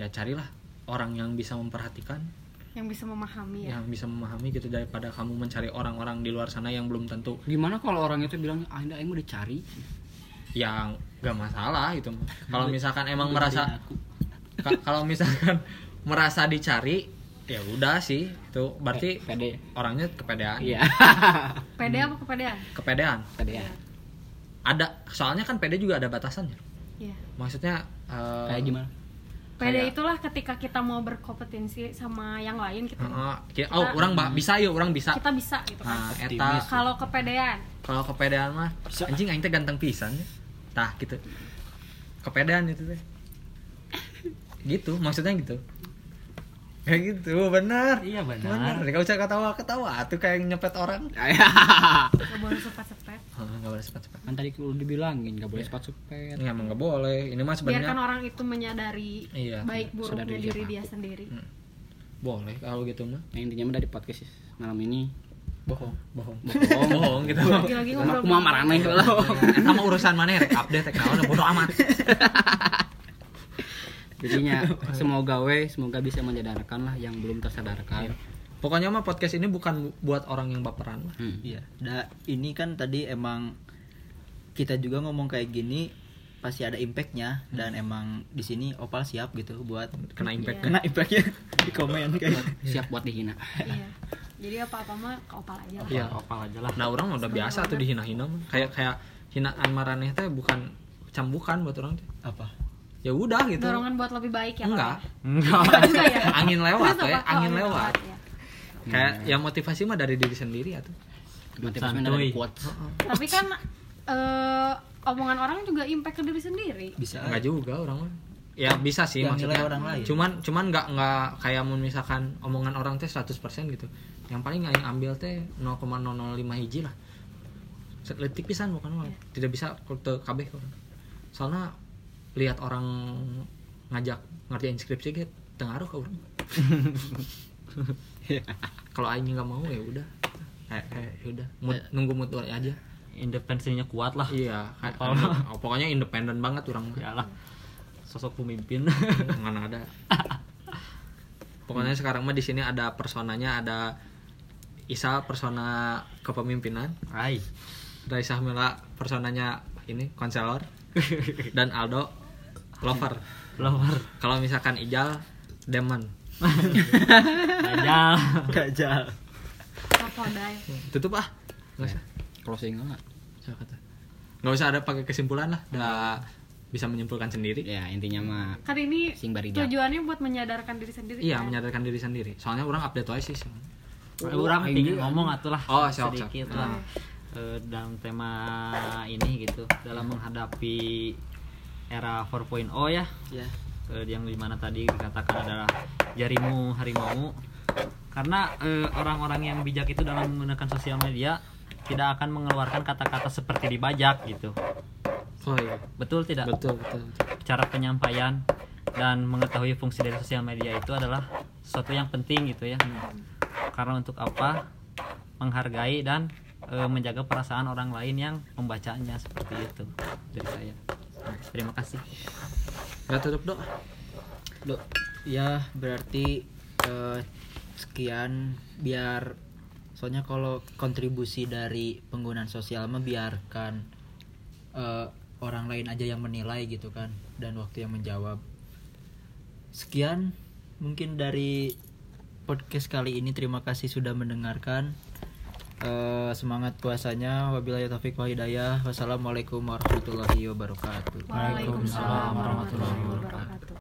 ya carilah orang yang bisa memperhatikan. Yang bisa memahami ya. Yang bisa memahami gitu daripada kamu mencari orang-orang di luar sana yang belum tentu. Gimana kalau orang itu bilang ah ini aing mau dicari yang gak masalah gitu. Kalau misalkan emang Udah merasa kalau misalkan merasa dicari ya udah sih itu berarti Eh, pede. orangnya kepedean. Iya. Pede apa kepedean? Kepedean. Pede ya ada soalnya kan pede juga ada batasannya. Iya. maksudnya eh, kayak gimana? Pede Kayak- itulah ketika kita mau berkompetensi sama yang lain gitu. Heeh, ki- oh orang ba- bisa yuk orang bisa. Kita bisa gitu kan. nah eta. Kalau kepedean, kalau kepedean mah anjing aing teh ganteng pisan ya. tah gitu. Kepedean itu teh. Gitu maksudnya gitu kayak gitu benar. Iya, benar. benar. Gak usah ketawa ketawa. Tuh kayak nyepet orang. Nggak boleh sepet-sepet. Hah, nggak boleh cepat-cepat kan tadi udah dibilangin gak boleh sepatu sepet ini emang nggak boleh. Ini mah Biarkan sebenarnya orang itu menyadari Iya. baik buruknya Sadari diri siapa dia sendiri. boleh kalau gitu mah. Nah, intinya mah dari podcast malam ini. Bohong. Bohong. Bohong. Bohong gitu. Lagi-lagi ngobrol. aku mah marane lah Eta mah urusan mana rek update rek naon bodo amat jadinya semoga we semoga bisa menyadarkan lah yang belum tersadarkan pokoknya mah podcast ini bukan buat orang yang baperan lah Hmm. Iya. Nah, ini kan tadi emang kita juga ngomong kayak gini pasti ada impactnya dan emang di sini opal siap gitu buat kena impact Iya. kena impactnya di komen kayak siap buat dihina Iya. Jadi apa-apa mah ke opal aja lah. Iya. opal aja lah nah orang udah biasa tuh dihina-hina mah. kayak kayak hinaan maraneh teh bukan cambukan buat orang teh apa ya udah gitu Dorongan buat lebih baik ya. Enggak enggak ya? Enggak ya. angin lewat ya? Oh, angin lewat ya. kayak yang motivasi mah dari diri sendiri atuh motivasi Santuy. dari quotes Tapi kan eh, omongan orang juga impact ke diri sendiri. bisa enggak juga orang mah ya bisa sih Yang maksudnya orang lain. cuman cuman nggak nggak kayak mun misalkan omongan orang teh 100% gitu yang paling aing ambil teh 0,005 hiji lah letik pisan bukan mah. tidak bisa ke kabeh orang soalnya lihat orang ngajak ngerjain skripsi gitu tengaruh ke orang kalau aing nggak mau ya udah. Eh, eh, ya udah. Mood- nunggu mood aja. Independensinya kuat lah. Iya kayak- oh, pokoknya independen banget orang ya lah sosok pemimpin. Mana ada. Pokoknya sekarang mah di sini ada personanya ada Isa persona kepemimpinan. Hai. Raisa Mila personanya ini konselor. Dan Aldo lover. Lover. Kalau misalkan Ijal demon Gajal. Kapodai. tutup ah. Nggak usah. Closing enggak Saya kata. nggak usah ada pakai kesimpulan lah. Udah bisa menyimpulkan sendiri. Ya intinya mah Kan ini Sing tujuannya buat menyadarkan diri sendiri. iya kan? menyadarkan diri sendiri. Soalnya orang update aja sih orang aing tinggi ngomong atuh lah. Oh, siap, sedikit siap. lah Eh, dalam tema ini gitu. Dalam menghadapi era 4.0 ya. Ya. eh, yang di mana tadi dikatakan adalah jarimu harimau. Karena eh, orang-orang yang bijak itu dalam menggunakan sosial media tidak akan mengeluarkan kata-kata seperti dibajak gitu. Oh iya. Betul tidak? Betul betul, betul. cara penyampaian dan mengetahui fungsi dari sosial media itu adalah sesuatu yang penting gitu ya. Karena untuk apa? Menghargai dan e, menjaga perasaan orang lain yang membacanya seperti itu dari saya terima kasih nggak tutup dok Loh, ya berarti eh, sekian biar soalnya kalau kontribusi dari penggunaan sosial mah biarkan eh, orang lain aja yang menilai gitu kan dan waktu yang menjawab. Sekian mungkin dari podcast kali ini terima kasih sudah mendengarkan. Eh, semangat puasanya. Wabillahi taufik wa hidayah. Wassalamualaikum warahmatullahi wabarakatuh. Waalaikumsalam warahmatullahi wabarakatuh.